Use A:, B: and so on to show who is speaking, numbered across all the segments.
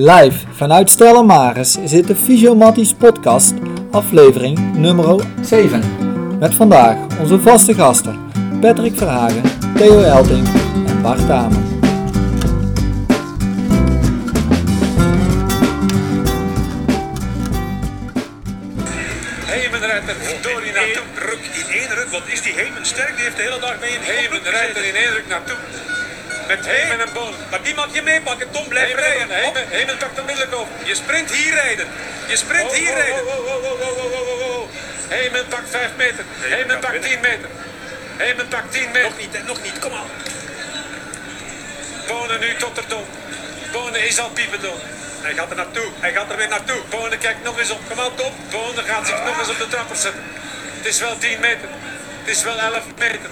A: Live vanuit Stella Maris is dit de Fysiomatties podcast, aflevering nummer 7. Met vandaag onze vaste gasten Patrick Verhagen, Theo Elting en Bart Damen.
B: Hemenretter, door in één ruk, in één ruk. Wat is die Hemen sterk? Die heeft de hele dag mee in die Hemenretter in één ruk naartoe. Met Hemen en Boon. Maar die mag je meepakken. Tom blijft rijden. Hemen, Hemen pakt onmiddellijk op. Je sprint hier rijden. Je sprint hier rijden. Hemen pakt 5 meter. Hemen pakt 10 meter. Hemen pakt 10 meter. Nog niet, nog niet. Kom aan. Bonen nu tot er dom. Bonen is al piependom. Hij gaat er naartoe. Hij gaat er weer naartoe. Bonen kijkt nog eens op. Kom aan, Tom. Bonen gaat zich nog eens op de trappers zetten. Het is wel 10 meter. Het is wel 11 meter.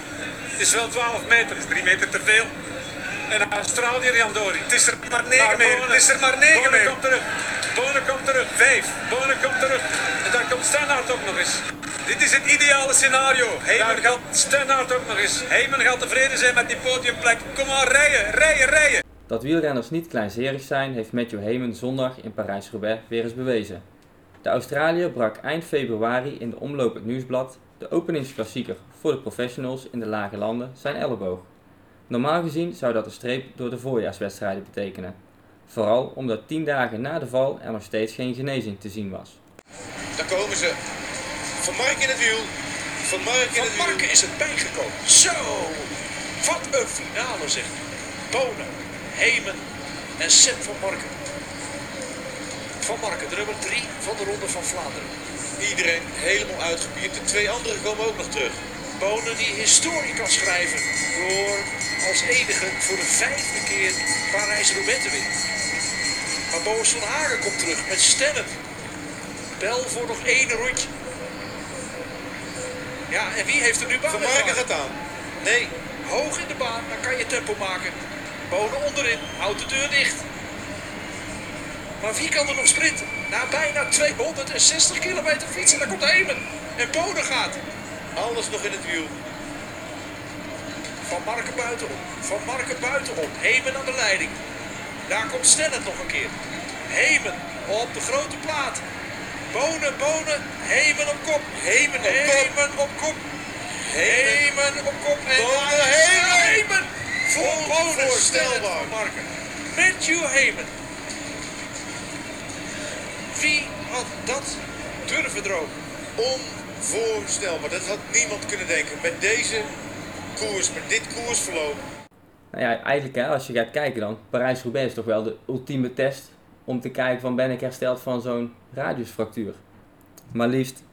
B: Het is wel 12 meter. Het is 3 meter te veel. En dan straalt hier Jan Dori. Het is er maar 9 meer. Het is er maar 9 Bonen meer. komt terug. Bonen komt terug. 5. Bonen komt terug. En dan komt Stenhout ook nog eens. Dit is het ideale scenario. Heyman gaat Stenhout ook nog eens. Heyman gaat tevreden zijn met die podiumplek. Kom maar, rijden, rijden, rijden.
C: Dat wielrenners niet kleinzerig zijn, heeft Matthew Heyman zondag in Parijs-Roubaix weer eens bewezen. De Australiër brak eind februari in de Omloop het Nieuwsblad, de openingsklassieker voor de professionals in de lage landen, zijn elleboog. Normaal gezien zou dat een streep door de voorjaarswedstrijden betekenen. Vooral omdat tien dagen na de val er nog steeds geen genezing te zien was.
D: Daar komen ze. Van Mark in het wiel. Van Mark in het wiel.
B: Marken is het bijgekomen. Zo! Wat een finale zeg. Bonen, Hemen en Sepp van Marken. Van Marken, de nummer 3 van de Ronde van Vlaanderen.
D: Iedereen helemaal uitgebierd. De twee anderen komen ook nog terug.
B: Bonen die historie kan schrijven door als enige voor de vijfde keer Parijs-Roubaix te winnen. Maar Boas van Hagen komt terug met Stennet. Bel voor nog één rondje. Ja, en wie heeft er nu baan?
D: Van Marken gaat aan.
B: Nee, hoog in de baan, dan kan je tempo maken. Bonen onderin, houdt de deur dicht. Maar wie kan er nog sprinten? Na bijna 260 kilometer fietsen, daar komt Hemen. En Bonen gaat.
D: Alles nog in het wiel.
B: Van Marken buitenom. Van Marken buitenom. Hemen aan de leiding. Daar komt Stennet nog een keer. Hemen op de grote plaat. Bonen, Bonen. Hemen op kop.
D: Hemen op kop.
B: Hemen op kop. Hemen op kop. En
D: Bonen, Hemen.
B: Hemen. Voor Bonen.
D: Onvoorstelbaar.
B: Stennet van Marken. Matthew Hemen. Wie had dat durven dromen?
D: Onvoorstelbaar. Dat had niemand kunnen denken. Met deze koers, met dit koersverloop.
C: Nou ja, eigenlijk hè, als je gaat kijken dan, Parijs-Roubaix is toch wel de ultieme test om te kijken van ben ik hersteld van zo'n radiusfractuur. Maar liefst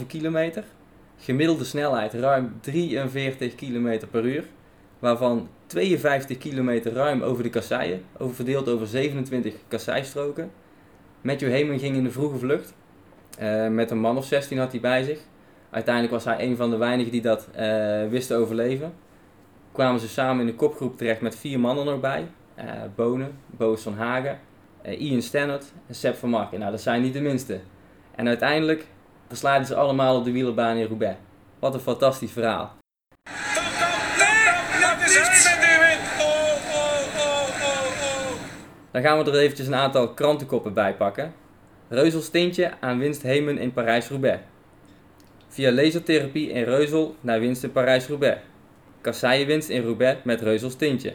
C: 257,5 kilometer, gemiddelde snelheid ruim 43 km per uur, waarvan 52 kilometer ruim over de kasseien, verdeeld over 27 kasseistroken. Matthew Heyman ging in de vroege vlucht, eh, met een man of 16 had hij bij zich. Uiteindelijk was hij een van de weinigen die dat eh, wist te overleven. Kwamen ze samen in de kopgroep terecht met vier mannen nog bij. Eh, Bonen, Boos van Hagen, Ian Stannard en Sepp van Marken. Nou, dat zijn niet de minste. En uiteindelijk verslaan ze allemaal op de wielerbaan in Roubaix. Wat een fantastisch verhaal. Dan gaan we er eventjes een aantal krantenkoppen bij pakken. Reuzel stintje aan winst Hemen in Parijs-Roubaix. Via lasertherapie in Reuzel naar winst in Parijs-Roubaix. Kasseienwinst in Roubaix met Reuzel stintje.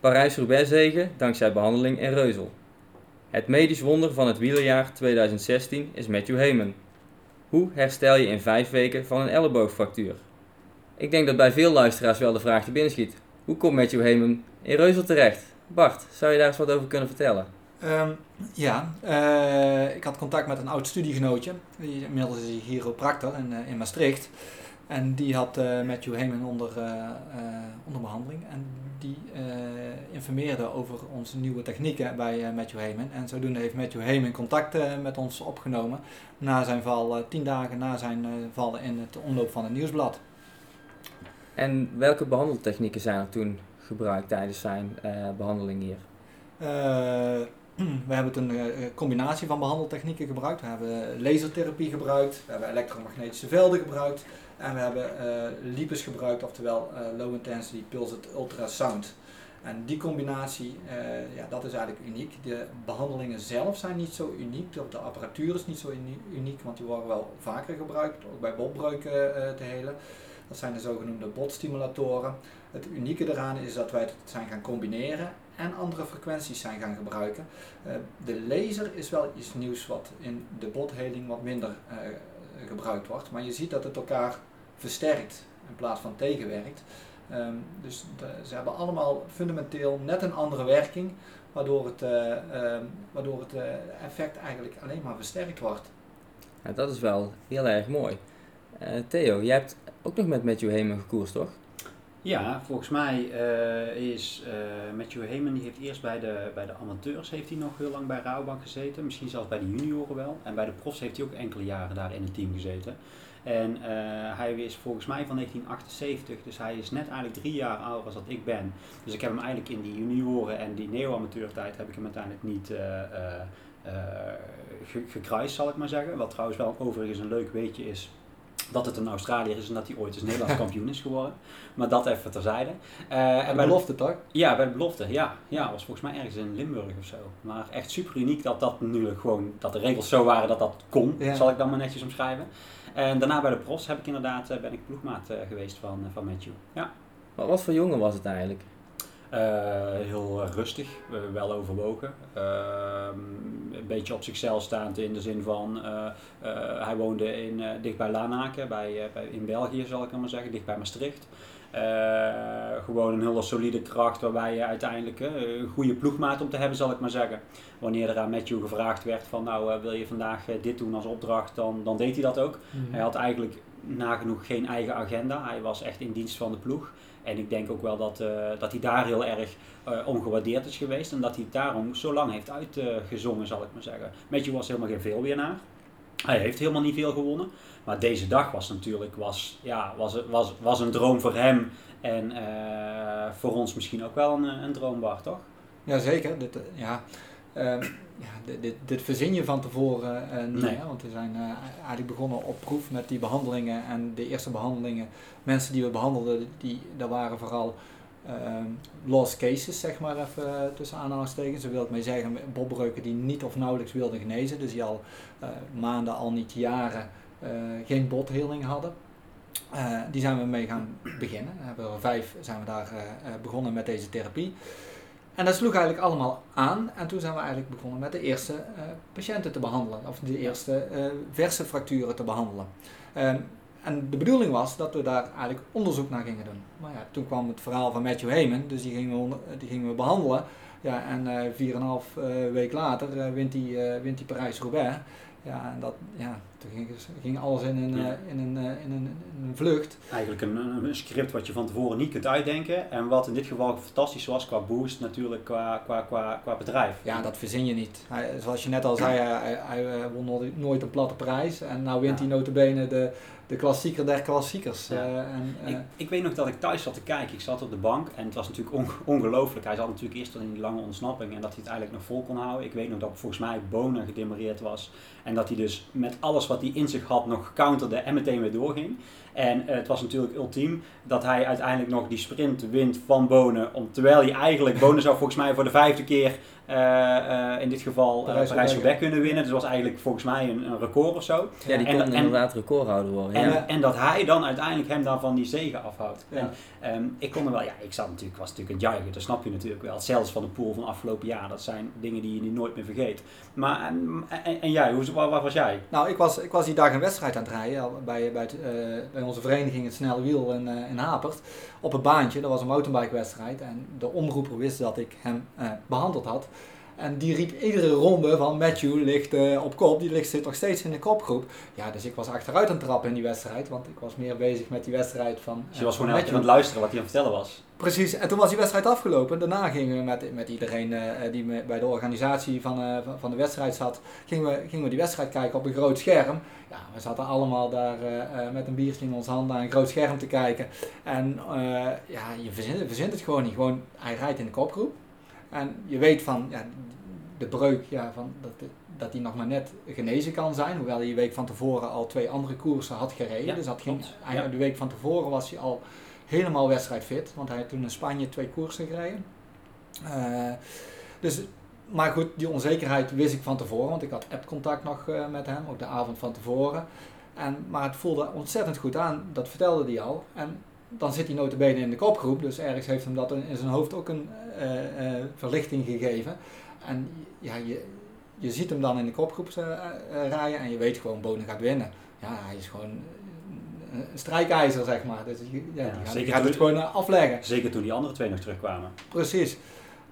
C: Parijs-Roubaix zegen dankzij behandeling in Reuzel. Het medisch wonder van het wielerjaar 2016 is Matthew Heyman. Hoe herstel je in vijf weken van een elleboogfractuur? Ik denk dat bij veel luisteraars wel de vraag te binnen schiet. Hoe komt Matthew Heyman in Reuzel terecht? Bart, zou je daar eens wat over kunnen vertellen?
A: Ehm, ja, eh, ik had contact met een oud studiegenootje. Die, inmiddels is hij chiropractor in, eh, in Maastricht. En die had eh, Matthew Heyman onder, onder behandeling. En die informeerde over onze nieuwe technieken bij Matthew Heyman. En zodoende heeft Matthew Heyman contact met ons opgenomen. Na zijn val, tien dagen na zijn val in het omloop van het nieuwsblad.
C: En welke behandeltechnieken zijn er toen gebruikt tijdens zijn eh, behandeling hier?
A: Eh, we hebben toen een eh, combinatie van behandeltechnieken gebruikt. We hebben lasertherapie gebruikt, we hebben elektromagnetische velden gebruikt en we hebben eh LIPUS gebruikt, oftewel eh, Low Intensity Pulsed Ultrasound. En die combinatie, eh, ja, dat is eigenlijk uniek. De behandelingen zelf zijn niet zo uniek, de, apparatuur is niet zo uni- uniek, want die worden wel vaker gebruikt, ook bij botbreuken eh, te helen. Dat zijn de zogenoemde botstimulatoren. Het unieke eraan is dat wij het zijn gaan combineren en andere frequenties zijn gaan gebruiken. Eh, de laser is wel iets nieuws wat in de botheling wat minder eh, gebruikt wordt, maar je ziet dat het elkaar versterkt in plaats van tegenwerkt. Ehm, dus ze hebben allemaal fundamenteel net een andere werking, waardoor het, eh, ehm, waardoor het effect eigenlijk alleen maar versterkt wordt.
C: Dat is wel heel erg mooi. Theo, jij hebt ook nog met Matthew Heyman gekoerst, toch?
E: Ja, volgens mij eh, is eh, Matthew Heyman, die heeft eerst bij de, bij de amateurs heeft hij nog heel lang bij Rabobank gezeten. Misschien zelfs bij de junioren wel. En bij de profs heeft hij ook enkele jaren daar in het team gezeten. En eh, hij is volgens mij van 1978, dus hij is net eigenlijk drie jaar ouder als dat ik ben. Dus ik heb hem eigenlijk in die junioren en die neo-amateurtijd heb ik hem uiteindelijk niet ge- gekruist, zal ik maar zeggen. Wat trouwens wel overigens een leuk weetje is, dat het een Australiër is en dat hij ooit eens Nederlands kampioen is geworden. Maar dat even terzijde. Eh,
A: En
E: bij de-
A: belofte toch?
E: ja, bij de belofte. Ja, ja, was volgens mij ergens in Limburg of zo. Maar echt super uniek dat dat nu gewoon, dat de regels zo waren dat dat kon,
A: Ja.
E: zal ik dan maar netjes omschrijven. En daarna bij de profs heb ik inderdaad, eh, ben ik ploegmaat eh, geweest van, van Matthew. Ja.
C: Maar wat voor jongen was het eigenlijk?
E: Eh, heel rustig, wel overwogen. Ehm, een beetje op zichzelf staand in de zin van, eh, eh, hij woonde in, dicht bij Lanaken, bij, bij, in België zal ik maar zeggen, dicht bij Maastricht. Gewoon een hele solide kracht waarbij je uiteindelijk een goede ploegmaat om te hebben, zal ik maar zeggen. Wanneer er aan Matthew gevraagd werd van nou wil je vandaag dit doen als opdracht, dan, dan deed hij dat ook. Hij had eigenlijk nagenoeg geen eigen agenda. Hij was echt in dienst van de ploeg. En ik denk ook wel dat, eh, dat hij daar heel erg eh, ongewaardeerd is geweest. En dat hij daarom zo lang heeft uitgezongen, zal ik maar zeggen. Matthew was helemaal geen veelwinnaar. Hij heeft helemaal niet veel gewonnen. Maar deze dag was natuurlijk was, ja, was, was, was een droom voor hem. En eh, voor ons misschien ook wel een, een droom, Bart, toch?
A: Jazeker. Dit, ja, ehm, ja, dit, dit, dit verzin je van tevoren eh, niet.
E: Nee.
A: Hè? Want we zijn eh, eigenlijk begonnen op proef met die behandelingen. En de eerste behandelingen, mensen die we behandelden, die, dat waren vooral ehm, lost cases, zeg maar even eh, tussen aanhalingstekens. Daar wil ik mee zeggen, botbreuken die niet of nauwelijks wilden genezen. Dus die al maanden, al niet jaren geen botheling hadden. Die zijn we mee gaan beginnen. We hebben er vijf zijn we daar begonnen met deze therapie. En dat sloeg eigenlijk allemaal aan. En toen zijn we eigenlijk begonnen met de eerste eh, patiënten te behandelen. Of de eerste eh, verse fracturen te behandelen. Ehm, en de bedoeling was dat we daar eigenlijk onderzoek naar gingen doen. Maar ja, toen kwam het verhaal van Matthew Heyman. Dus die gingen we, onder- die gingen we behandelen. Ja, en eh 4,5 eh, week later eh, wint hij eh, wint hij Parijs-Roubaix. Ja, en dat, ja, toen ging, ging alles in een,
E: Ja.
A: eh, in, een, eh, in, een, in een vlucht.
E: Eigenlijk een, een script wat je van tevoren niet kunt uitdenken. En wat in dit geval fantastisch was qua boost natuurlijk qua, qua, qua, qua bedrijf.
A: Ja, dat verzin je niet. Hij, zoals je net al zei, hij, hij, eh, won nooit- een platte prijs. En nou wint
E: Ja.
A: hij notabene de, de klassieker der klassiekers.
E: Ja.
A: En,
E: Ik, ik weet nog dat ik thuis zat te kijken. Ik zat op de bank en het was natuurlijk on- ongelooflijk. Hij zat natuurlijk eerst al in die lange ontsnapping en dat hij het eigenlijk nog vol kon houden. Ik weet nog dat volgens mij Bonen gedemoreerd was. En dat hij dus met alles wat hij in zich had nog counterde en meteen weer doorging. En eh, het was natuurlijk ultiem dat hij uiteindelijk nog die sprint wint van Bonen. Om, terwijl hij eigenlijk, Bonen zou volgens mij voor de vijfde keer eh, eh, in dit geval eh,
A: Parijs-Roubaix.
E: Parijs-Roubaix kunnen winnen. Dus dat was eigenlijk volgens mij een, een record of zo.
C: Ja, die
E: En-
C: kon
E: en-
C: inderdaad recordhouder worden.
E: En,
C: Ja.
E: en dat hij dan uiteindelijk hem daarvan die zegen afhoudt.
A: Ja.
E: En, ehm, ik kon er wel, ja, ik zat natuurlijk, was natuurlijk een juichen, dat snap je natuurlijk wel. Zelfs van de pool van afgelopen jaar, dat zijn dingen die je nu nooit meer vergeet. Maar, en, en, en jij, hoe, waar, waar was jij?
A: Nou, ik was, ik was die dag een wedstrijd aan het rijden bij, bij, het, eh, bij onze vereniging Het Snelle Wiel in, eh, in Hapert. Op het baantje, dat was een mountainbike-wedstrijd. En de omroeper wist dat ik hem eh, behandeld had. En die riep iedere ronde van Matthew ligt eh, op kop, die ligt, zit nog steeds in de kopgroep. Ja, dus ik was achteruit aan het trappen in die wedstrijd, want ik was meer bezig met die wedstrijd van
E: Dus je was
A: eh,
E: gewoon elke keer aan het luisteren wat hij aan het vertellen was.
A: Precies, en toen was die wedstrijd afgelopen. Daarna gingen we met, met iedereen eh, die me- bij de organisatie van, van- de wedstrijd zat, gingen we, gingen we die wedstrijd kijken op een groot scherm. Ja, we zaten allemaal daar met een biertje in onze handen aan een groot scherm te kijken. En ja, je verzint, verzint het gewoon niet. Gewoon, hij rijdt in de kopgroep. En je weet van, ja, de breuk, ja, van dat, dat hij nog maar net genezen kan zijn. Hoewel hij de week van tevoren al twee andere koersen had gereden.
E: Ja,
A: dus dat ging, de week van tevoren was hij al helemaal wedstrijdfit. Want hij had toen in Spanje twee koersen gereden. Eh, dus, maar goed, die onzekerheid wist ik van tevoren, want ik had appcontact nog eh, met hem, ook de avond van tevoren. En, maar het voelde ontzettend goed aan, dat vertelde hij al. En dan zit hij notabene in de kopgroep, dus ergens heeft hem dat in zijn hoofd ook een eh, eh, verlichting gegeven. En ja, je, je ziet hem dan in de kopgroep eh, rijden en je weet gewoon, Bonen gaat winnen. Ja, hij is gewoon een strijkijzer, zeg maar. Dus ja,
E: Ja,
A: die gaat,
E: zeker
A: gaat het gewoon afleggen.
E: Zeker toen die andere twee nog terugkwamen.
A: Precies.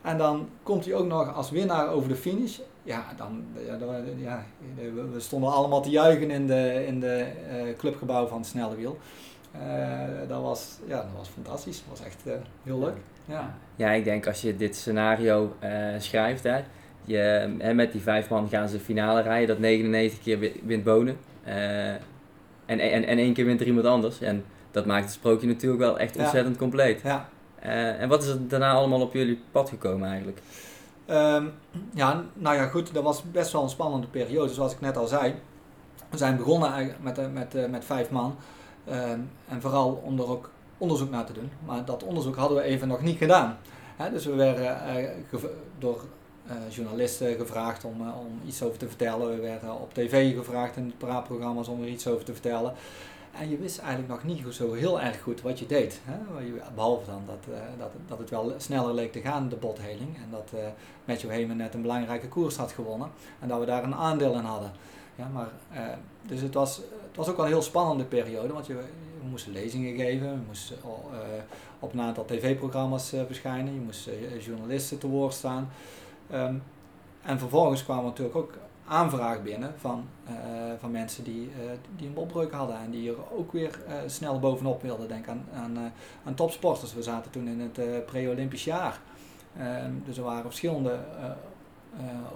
A: En dan komt hij ook nog als winnaar over de finish. Ja, dan, ja, dan- ja, we stonden allemaal te juichen in de, in de clubgebouw van het Snelle Wiel. Eh, dat, was, ja, dat was fantastisch. Dat was echt eh, heel leuk. Ja.
C: Ja, ik denk als je dit scenario eh, schrijft, hè, je, hè, met die vijf man gaan ze finale rijden, dat 99 keer wi- wint Bonen. eh, en, en, en één keer wint er iemand anders. En dat maakt het sprookje natuurlijk wel echt
A: Ja.
C: ontzettend compleet.
A: Ja.
C: Eh, en wat is er daarna allemaal op jullie pad gekomen eigenlijk?
A: Ehm, ja, nou ja, goed, dat was best wel een spannende periode, zoals ik net al zei. We zijn begonnen eigenlijk met, met, eh, met vijf man. Ehm, en vooral om er ook onderzoek naar te doen. Maar dat onderzoek hadden we even nog niet gedaan. Dus we werden eh, door eh, journalisten gevraagd om, eh, om iets over te vertellen. We werden op tv gevraagd in praatprogramma's om er iets over te vertellen. En je wist eigenlijk nog niet zo heel erg goed wat je deed. Hè? Behalve dan dat, dat, dat het wel sneller leek te gaan, de botheling. En dat eh Matthew Heyman net een belangrijke koers had gewonnen. En dat we daar een aandeel in hadden. Ja, maar, eh, dus het was, het was ook wel een heel spannende periode. Want je, we moesten lezingen geven. We moesten eh, op een aantal tv-programma's eh, verschijnen. Je moest journalisten te woord staan. Ehm, en vervolgens kwamen natuurlijk ook aanvraag binnen van, van mensen die, die een opbreuk hadden en die er ook weer snel bovenop wilden. Denk aan, aan, aan topsporters. We zaten toen in het pre-Olympisch jaar. Ehm, dus er waren verschillende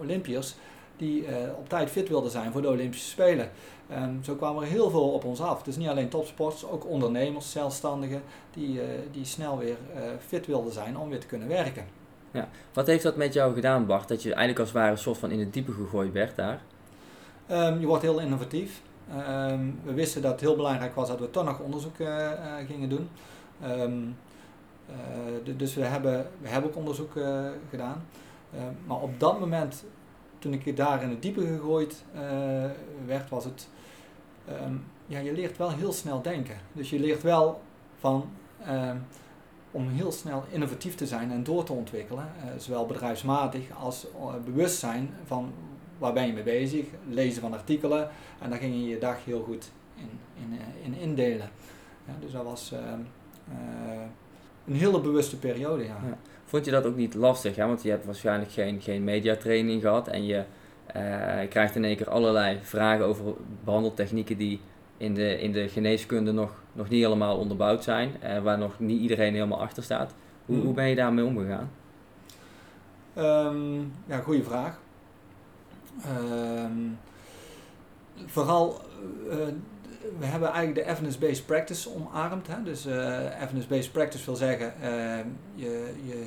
A: Olympiërs die eh, op tijd fit wilden zijn voor de Olympische Spelen. Ehm, zo kwamen er heel veel op ons af. Dus niet alleen topsporters, ook ondernemers, zelfstandigen, die, eh, die snel weer eh, fit wilden zijn om weer te kunnen werken.
C: Wat heeft dat met jou gedaan, Bart? Dat je eigenlijk als het ware een soort van in het diepe gegooid werd daar?
A: Ehm, je wordt heel innovatief. Ehm, we wisten dat het heel belangrijk was dat we toch nog onderzoek gingen doen. Du- dus we hebben, we hebben ook onderzoek gedaan. Maar op dat moment, toen ik daar in het diepe gegooid eh, werd, was het... ehm, ja, je leert wel heel snel denken. Dus je leert wel van... ehm, om heel snel innovatief te zijn en door te ontwikkelen, eh, zowel bedrijfsmatig als eh, bewustzijn van waar ben je mee bezig, lezen van artikelen en daar ging je je dag heel goed in, in, in indelen. Ja, dus dat was ehm, eh, een hele bewuste periode. Ja.
C: Vond je dat ook niet lastig? Hè? Want je hebt waarschijnlijk geen, geen mediatraining gehad en je eh, krijgt in één keer allerlei vragen over behandeltechnieken die in de, in de geneeskunde nog, nog niet helemaal onderbouwd zijn, eh, waar nog niet iedereen helemaal achter staat. Hoe,
A: Mhm.
C: hoe ben je daarmee omgegaan?
A: Ehm, ja, goede vraag. Ehm, vooral, eh, we hebben eigenlijk de evidence-based practice omarmd. Hè? Dus eh, evidence-based practice wil zeggen, ehm, je, je, eh,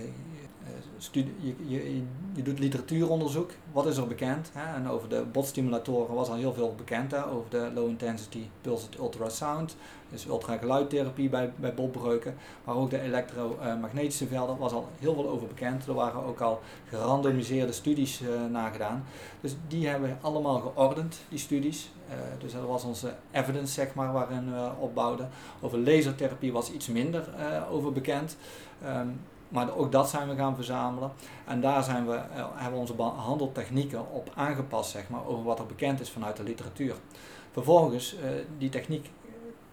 A: studie- je, je, je doet literatuuronderzoek. Wat is er bekend? Hè? En over de botstimulatoren was al heel veel bekend. Hè? Over de low intensity pulsed ultrasound. Dus ultrageluidtherapie bij, bij botbreuken. Maar ook de elektromagnetische velden was al heel veel over bekend. Er waren ook al gerandomiseerde studies eh nagedaan. Dus die hebben we allemaal geordend, die studies. Eh, dus dat was onze evidence, zeg maar, waarin we opbouwden. Over lasertherapie was iets minder eh, over bekend. Ehm, maar ook dat zijn we gaan verzamelen. En daar zijn we, eh, hebben we onze behandeltechnieken op aangepast, zeg maar, over wat er bekend is vanuit de literatuur. Vervolgens, eh, die techniek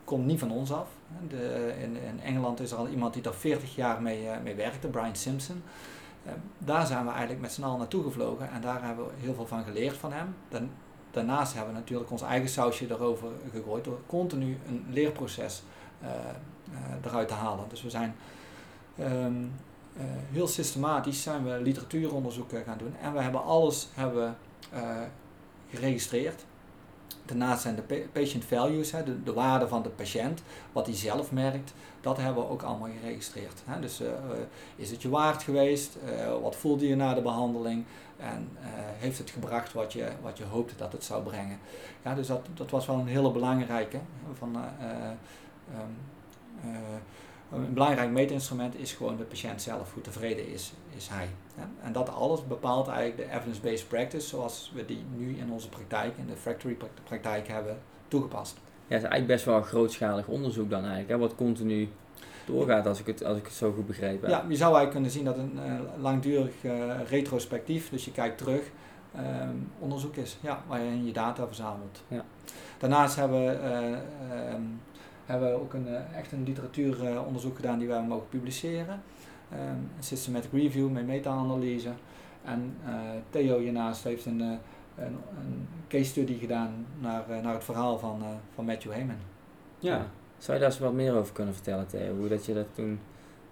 A: komt niet van ons af. In, Engeland is er al iemand die er 40 jaar mee, eh, mee werkte, Brian Simpson. Daar zijn we eigenlijk met z'n allen naartoe gevlogen en daar hebben we heel veel van geleerd van hem. Daarnaast hebben we natuurlijk ons eigen sausje erover gegooid door continu een leerproces eruit te halen. Dus we zijn ehm, eh, heel systematisch zijn we literatuuronderzoek eh, gaan doen en we hebben alles hebben, eh, geregistreerd. Daarnaast zijn de pa- patient values, hè, de, de waarde van de patiënt, wat hij zelf merkt, dat hebben we ook allemaal geregistreerd. Hè. Dus is het je waard geweest? Eh, wat voelde je na de behandeling? En heeft het gebracht wat je, wat je hoopte dat het zou brengen? Ja, dus dat, dat was wel een hele belangrijke. Van, eh, eh, ehm, eh, Een belangrijk meetinstrument is gewoon de patiënt zelf, hoe tevreden is, is hij. En dat alles bepaalt eigenlijk de evidence-based practice zoals we die nu in onze praktijk, in de factory praktijk hebben toegepast. Ja,
C: het is eigenlijk best wel een grootschalig onderzoek dan eigenlijk, hè, wat continu doorgaat als ik het, als ik het zo goed begreep heb.
A: Ja, je zou eigenlijk kunnen zien dat een uh, langdurig uh, retrospectief, dus je kijkt terug, ehm, onderzoek is ja, waar je je data verzamelt. Ja. Daarnaast hebben we, uh, um, hebben we ook een, echt een literatuuronderzoek gedaan die wij mogen publiceren. Um, een systematic review met meta-analyse. En Theo hiernaast heeft een, een, een, case study gedaan naar, naar het verhaal van, van Matthew Heyman.
C: Ja, zou je daar eens wat meer over kunnen vertellen, Theo? Hoe dat je dat toen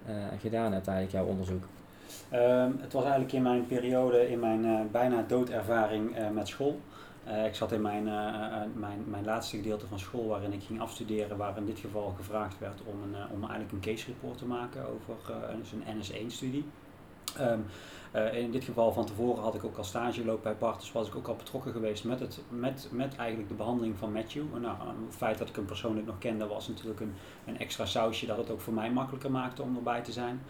C: uh, gedaan hebt, eigenlijk, jouw onderzoek?
E: Um, het was eigenlijk in mijn periode, in mijn uh, bijna doodervaring uh, met school. Ik zat in mijn, mijn, mijn laatste gedeelte van school waarin ik ging afstuderen, waar in dit geval gevraagd werd om, een, om eigenlijk een case report te maken over een NS1-studie. Um, uh, in dit geval van tevoren had ik ook al stage lopen bij Bart, dus was ik ook al betrokken geweest met, het, met, met eigenlijk de behandeling van Matthew. Nou, het feit dat ik hem persoonlijk nog kende was natuurlijk een, een extra sausje dat het ook voor mij makkelijker maakte om erbij te zijn.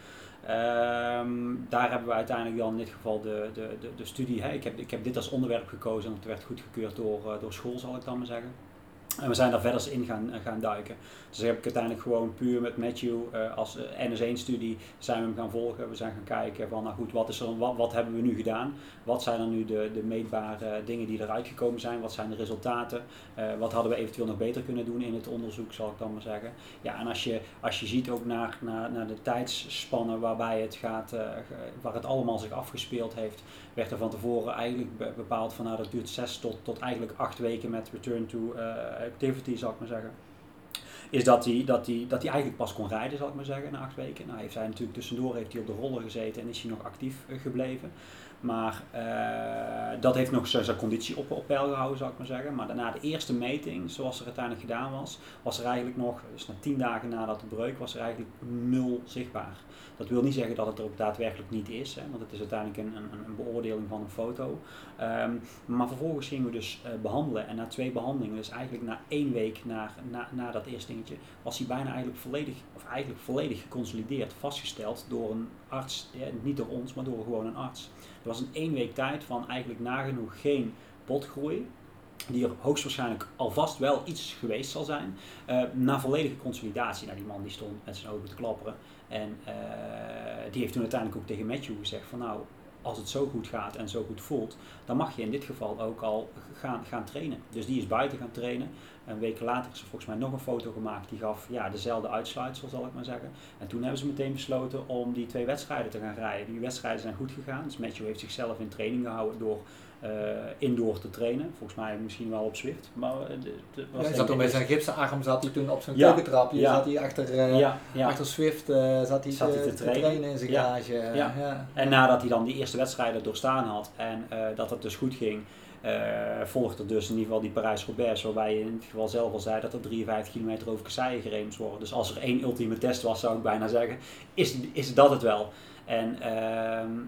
E: Um, daar hebben we uiteindelijk dan in dit geval de, de, de, studie. Hè. Ik, heb, ik heb dit als onderwerp gekozen en het werd goedgekeurd door, uh, door school, zal ik dan maar zeggen. En we zijn daar verder in gaan, gaan duiken. Dus heb ik uiteindelijk gewoon puur met Matthew uh, als uh, NS1-studie zijn we hem gaan volgen. We zijn gaan kijken van, nou goed, wat, is er, wat, hebben we nu gedaan? Wat zijn er nu de, de meetbare dingen die eruit gekomen zijn? Wat zijn de resultaten? Wat hadden we eventueel nog beter kunnen doen in het onderzoek, zal ik dan maar zeggen. Ja, en als je, als je ziet ook naar, naar, naar de tijdsspannen waarbij het gaat, waar het allemaal zich afgespeeld heeft, werd er van tevoren eigenlijk bepaald van, nou dat duurt zes tot, tot eigenlijk acht weken met return to activity, zal ik maar zeggen is dat hij, dat, hij, dat hij eigenlijk pas kon rijden, zal ik maar zeggen, na acht weken. Nou heeft hij natuurlijk tussendoor heeft hij op de roller gezeten en is hij nog actief eh, gebleven. Maar uh, dat heeft nog zijn conditie op, op peil gehouden, zou ik maar zeggen. Maar daarna de eerste meting, zoals er uiteindelijk gedaan was, was er eigenlijk nog, dus na tien dagen nadat de breuk, was er eigenlijk nul zichtbaar. Dat wil niet zeggen dat het er ook daadwerkelijk niet is, hè, want het is uiteindelijk een, een, een beoordeling van een foto. Um, maar vervolgens gingen we dus uh, behandelen en na twee behandelingen, dus eigenlijk na één week na, na, na dat eerste dingetje, was hij bijna eigenlijk volledig, of eigenlijk volledig geconsolideerd, vastgesteld door een arts, ja, niet door ons, maar door gewoon een arts. Er was in één week tijd van eigenlijk nagenoeg geen botgroei die er hoogstwaarschijnlijk alvast wel iets geweest zal zijn, uh, na volledige consolidatie. Nou, die man die stond met zijn ogen te klapperen. En uh, die heeft toen uiteindelijk ook tegen Matthew gezegd van nou, als het zo goed gaat en zo goed voelt, dan mag je in dit geval ook al gaan, gaan trainen. Dus die is buiten gaan trainen. Een week later is er volgens mij nog een foto gemaakt die gaf ja, dezelfde uitsluitsel, zal ik maar zeggen. En toen hebben ze meteen besloten om die twee wedstrijden te gaan rijden. Die wedstrijden zijn goed gegaan. Dus Matthew heeft zichzelf in training gehouden door uh, indoor te trainen. Volgens mij misschien wel op Zwift. Maar, uh,
A: was ja, hij zat toen zijn gipsen arm zat hij toen op zijn ja, keukentrapje. Ja. Zat hij achter, uh, achter Zwift zat hij, zat te, hij te, trainen. trainen. in zijn garage. Ja.
E: En nadat hij dan die eerste wedstrijden doorstaan had en dat het dus goed ging, volgt er dus in ieder geval die Parijs-Roubaix, waarbij je in ieder geval zelf al zei dat er 53 kilometer over kasseien gereden worden. Dus als er één ultieme test was, zou ik bijna zeggen, is, is dat het wel. En uh,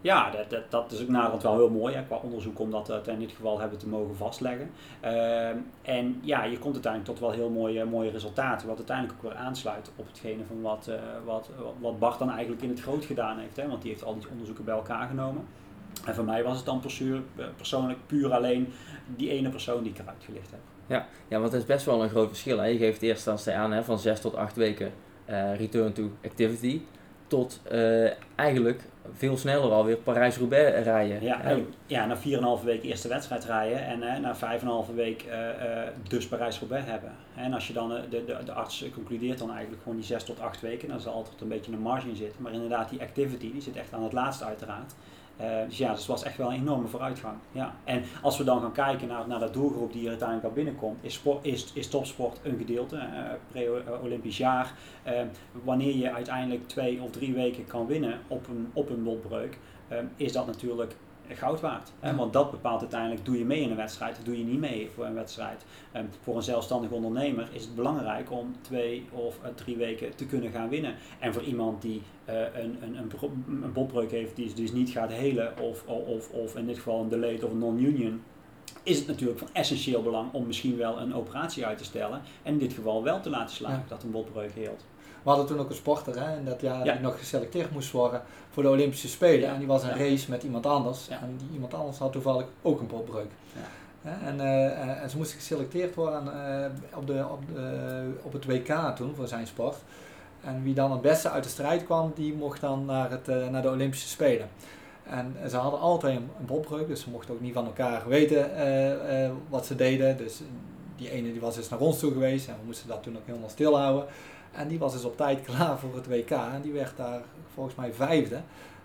E: ja, dat, dat, dat is ook naderhand wel heel mooi qua onderzoek om dat uh, in dit geval hebben te mogen vastleggen. Uh, en ja, je komt uiteindelijk tot wel heel mooie, mooie resultaten, wat uiteindelijk ook weer aansluit op hetgene van wat, uh, wat, wat Bart dan eigenlijk in het groot gedaan heeft. Hè, want die heeft al die onderzoeken bij elkaar genomen. En voor mij was het dan persoonlijk puur alleen die ene persoon die ik eruit gelicht heb.
C: Ja, ja want het is best wel een groot verschil. Hè? Je geeft eerst aan hè, van 6 tot 8 weken uh, return to activity. Tot uh, eigenlijk veel sneller alweer Parijs-Roubaix rijden.
E: Ja, ja, na 4,5 week eerste wedstrijd rijden en uh, na 5,5 week uh, dus Parijs-Roubaix hebben. En als je dan, de, de, de arts concludeert dan eigenlijk gewoon die 6 tot 8 weken, dan zal altijd een beetje een marge in zitten. Maar inderdaad, die activity, die zit echt aan het laatste uiteraard. Uh, dus ja, dus was echt wel een enorme vooruitgang. Ja. En als we dan gaan kijken naar, naar de doelgroep die er uiteindelijk al binnenkomt, is, sport, is, is topsport een gedeelte, uh, pre-Olympisch jaar. Uh, wanneer je uiteindelijk twee of drie weken kan winnen op een, op een botbreuk, is dat natuurlijk goud waard. Hè? Want dat bepaalt uiteindelijk, doe je mee in een wedstrijd of doe je niet mee voor een wedstrijd. Um, voor een zelfstandig ondernemer is het belangrijk om twee of uh, drie weken te kunnen gaan winnen. En voor iemand die uh, een, een, een, een botbreuk heeft die dus niet gaat helen of, of, of in dit geval een delayed of een non-union, is het natuurlijk van essentieel belang om misschien wel een operatie uit te stellen en in dit geval wel te laten slagen ja. dat een botbreuk heelt.
A: We hadden toen ook een sporter hè, in dat jaar
E: Ja.
A: die nog geselecteerd moest worden voor de Olympische Spelen.
E: Ja.
A: En die was een race met iemand anders. En die iemand anders had toevallig ook een. Hè, En, eh, eh, en ze moesten geselecteerd worden eh, op, de, op, de, op het WK toen voor zijn sport. En wie dan het beste uit de strijd kwam, die mocht dan naar, het, naar de Olympische Spelen. En ze hadden altijd een, een botbreuk, dus ze mochten ook niet van elkaar weten wat ze deden. Dus die ene die was dus naar ons toe geweest en we moesten dat toen ook helemaal stilhouden. En die was dus op tijd klaar voor het WK en die werd daar volgens mij vijfde.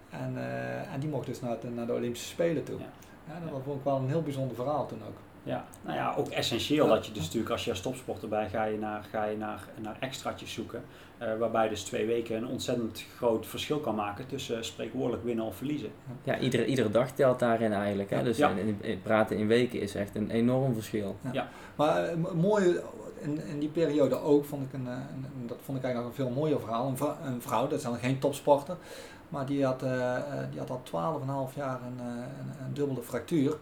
A: En, eh, en die mocht dus naar, de- naar de Olympische Spelen toe.
E: Ja.
A: Ja, dat was vond ik wel een heel bijzonder verhaal toen ook.
E: Ja, nou ja, ook essentieel
A: Ja.
E: dat je dus natuurlijk als je als topsporter bij ga je naar, ga je naar, naar extraatjes zoeken. eh, waarbij dus twee weken een ontzettend groot verschil kan maken tussen spreekwoordelijk winnen of verliezen.
C: Ja, iedere, iedere dag telt daarin eigenlijk. Hè? Dus
E: Ja.
C: in, in- in- praten in weken is echt een enorm verschil.
A: Maar eh, m- mooi, in, die periode ook, vond ik een, eh, dat vond ik eigenlijk een veel mooier verhaal. Een, een vrouw, dat is dan geen topsporter, maar die had, eh, eh, die had al 12,5 jaar een, een, een dubbele fractuur.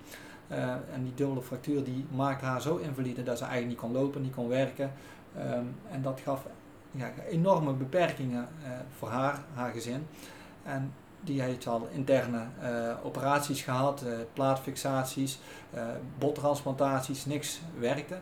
A: En die dubbele fractuur die maakte haar zo invalide dat ze eigenlijk niet kon lopen, niet kon werken. Ehm, en dat gaf ja, enorme beperkingen voor haar, haar gezin. En die heeft al interne operaties gehad, eh, plaatfixaties, bottransplantaties, niks werkte.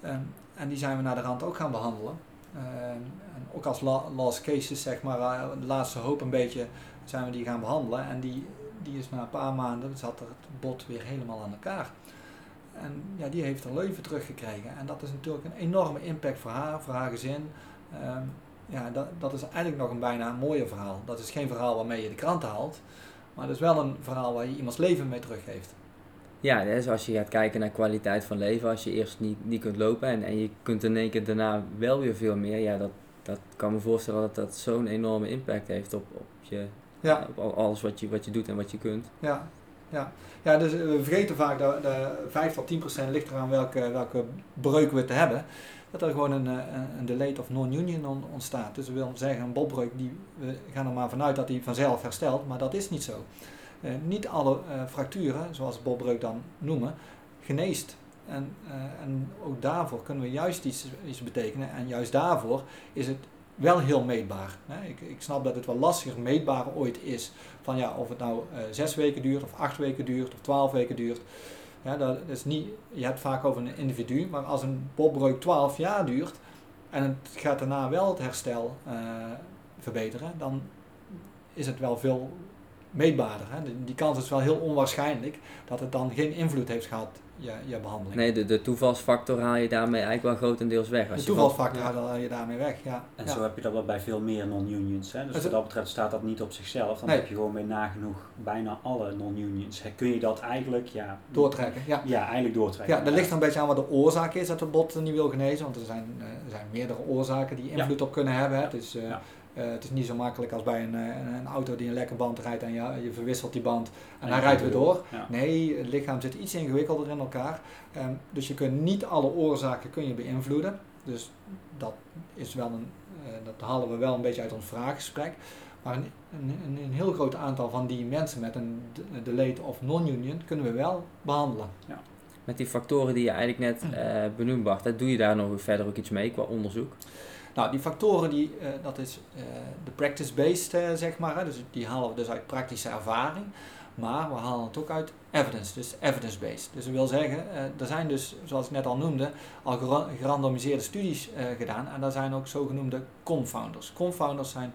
A: Ehm, en die zijn we naar de rand ook gaan behandelen. Ehm, en ook als la- last cases, zeg maar, eh, de laatste hoop een beetje, zijn we die gaan behandelen. En die, die is na een paar maanden, zat er het bot weer helemaal aan elkaar. En ja, die heeft haar leven teruggekregen. En dat is natuurlijk een enorme impact voor haar, voor haar gezin. Ehm, ja, dat, dat is eigenlijk nog een bijna een mooier verhaal. Dat is geen verhaal waarmee je de krant haalt. Maar dat is wel een verhaal waar je iemands leven mee teruggeeft.
C: Ja, dus als je gaat kijken naar kwaliteit van leven, als je eerst niet, niet kunt lopen en, en je kunt in één keer daarna wel weer veel meer, ja, dat, dat kan me voorstellen dat dat zo'n enorme impact heeft op, op, je,
A: Ja.
C: op al- alles wat je, wat je doet en wat je kunt.
A: Ja, ja. ja dus eh, we vergeten vaak dat de 5 tot 10 procent ligt eraan welke, welke breuk we te hebben. Dat er gewoon een, eh, een, een delayed of non-union on- ontstaat. Dus we willen zeggen, een botbreuk, die, we gaan er maar vanuit dat die vanzelf herstelt, maar dat is niet zo. Eh, niet alle eh, fracturen, zoals botbreuk dan noemen, geneest. En, eh, en ook daarvoor kunnen we juist iets, iets betekenen. En juist daarvoor is het wel heel meetbaar. Ik, ik snap dat het wel lastiger meetbaar ooit is van ja, of het nou zes weken duurt, of acht weken duurt, of twaalf weken duurt. Ja, dat is niet, je hebt vaak over een individu, maar als een botbreuk 12 jaar duurt en het gaat daarna wel het herstel verbeteren, dan is het wel veel meetbaarder. Hè? Die, die kans is wel heel onwaarschijnlijk dat het dan geen invloed heeft gehad, je, je behandeling.
C: Nee, de, de toevalsfactor haal je daarmee eigenlijk wel grotendeels weg.
A: de
C: Als
A: toevalsfactor haal je daarmee weg. Ja.
E: En
A: ja.
E: zo heb je dat wel bij veel meer non-unions. Hè? Dus
A: Dus
E: wat dat betreft staat dat niet op zichzelf. Dan
A: Nee.
E: heb je gewoon bij nagenoeg bijna alle non-unions. Hè, Kun je dat eigenlijk ja,
A: Doortrekken. Ja.
E: Ja, eigenlijk doortrekken.
A: Ja, dat ligt er een beetje aan wat de oorzaak is dat de bot niet wil genezen. Want er zijn, eh, er zijn meerdere oorzaken die invloed op kunnen hebben. Hè. Het, is,
E: Ja.
A: eh, het is niet zo makkelijk als bij een, eh, een, een auto die een lekker band rijdt en je, je verwisselt die band en,
E: En
A: hij rijdt weer door.
E: Ja.
A: Nee, het lichaam zit iets ingewikkelder in elkaar. Ehm, dus je kunt niet alle oorzaken kun je beïnvloeden. Dus dat is wel een, eh, dat halen we wel een beetje uit ons vraaggesprek. Maar een, een, een, heel groot aantal van die mensen met een de- delayed of non-union kunnen we wel behandelen.
C: Met die factoren die je eigenlijk net eh benoemd, Bart, doe je daar nog verder ook iets mee qua onderzoek?
A: Nou, die factoren, die, eh, dat is eh, de practice-based, eh, zeg maar. Hè. Dus die halen we dus uit praktische ervaring. Maar we halen het ook uit evidence, dus evidence-based. Dus dat wil zeggen, er zijn dus, zoals ik net al noemde, al gera- gerandomiseerde studies gedaan. En daar zijn ook zogenoemde confounders. Confounders zijn,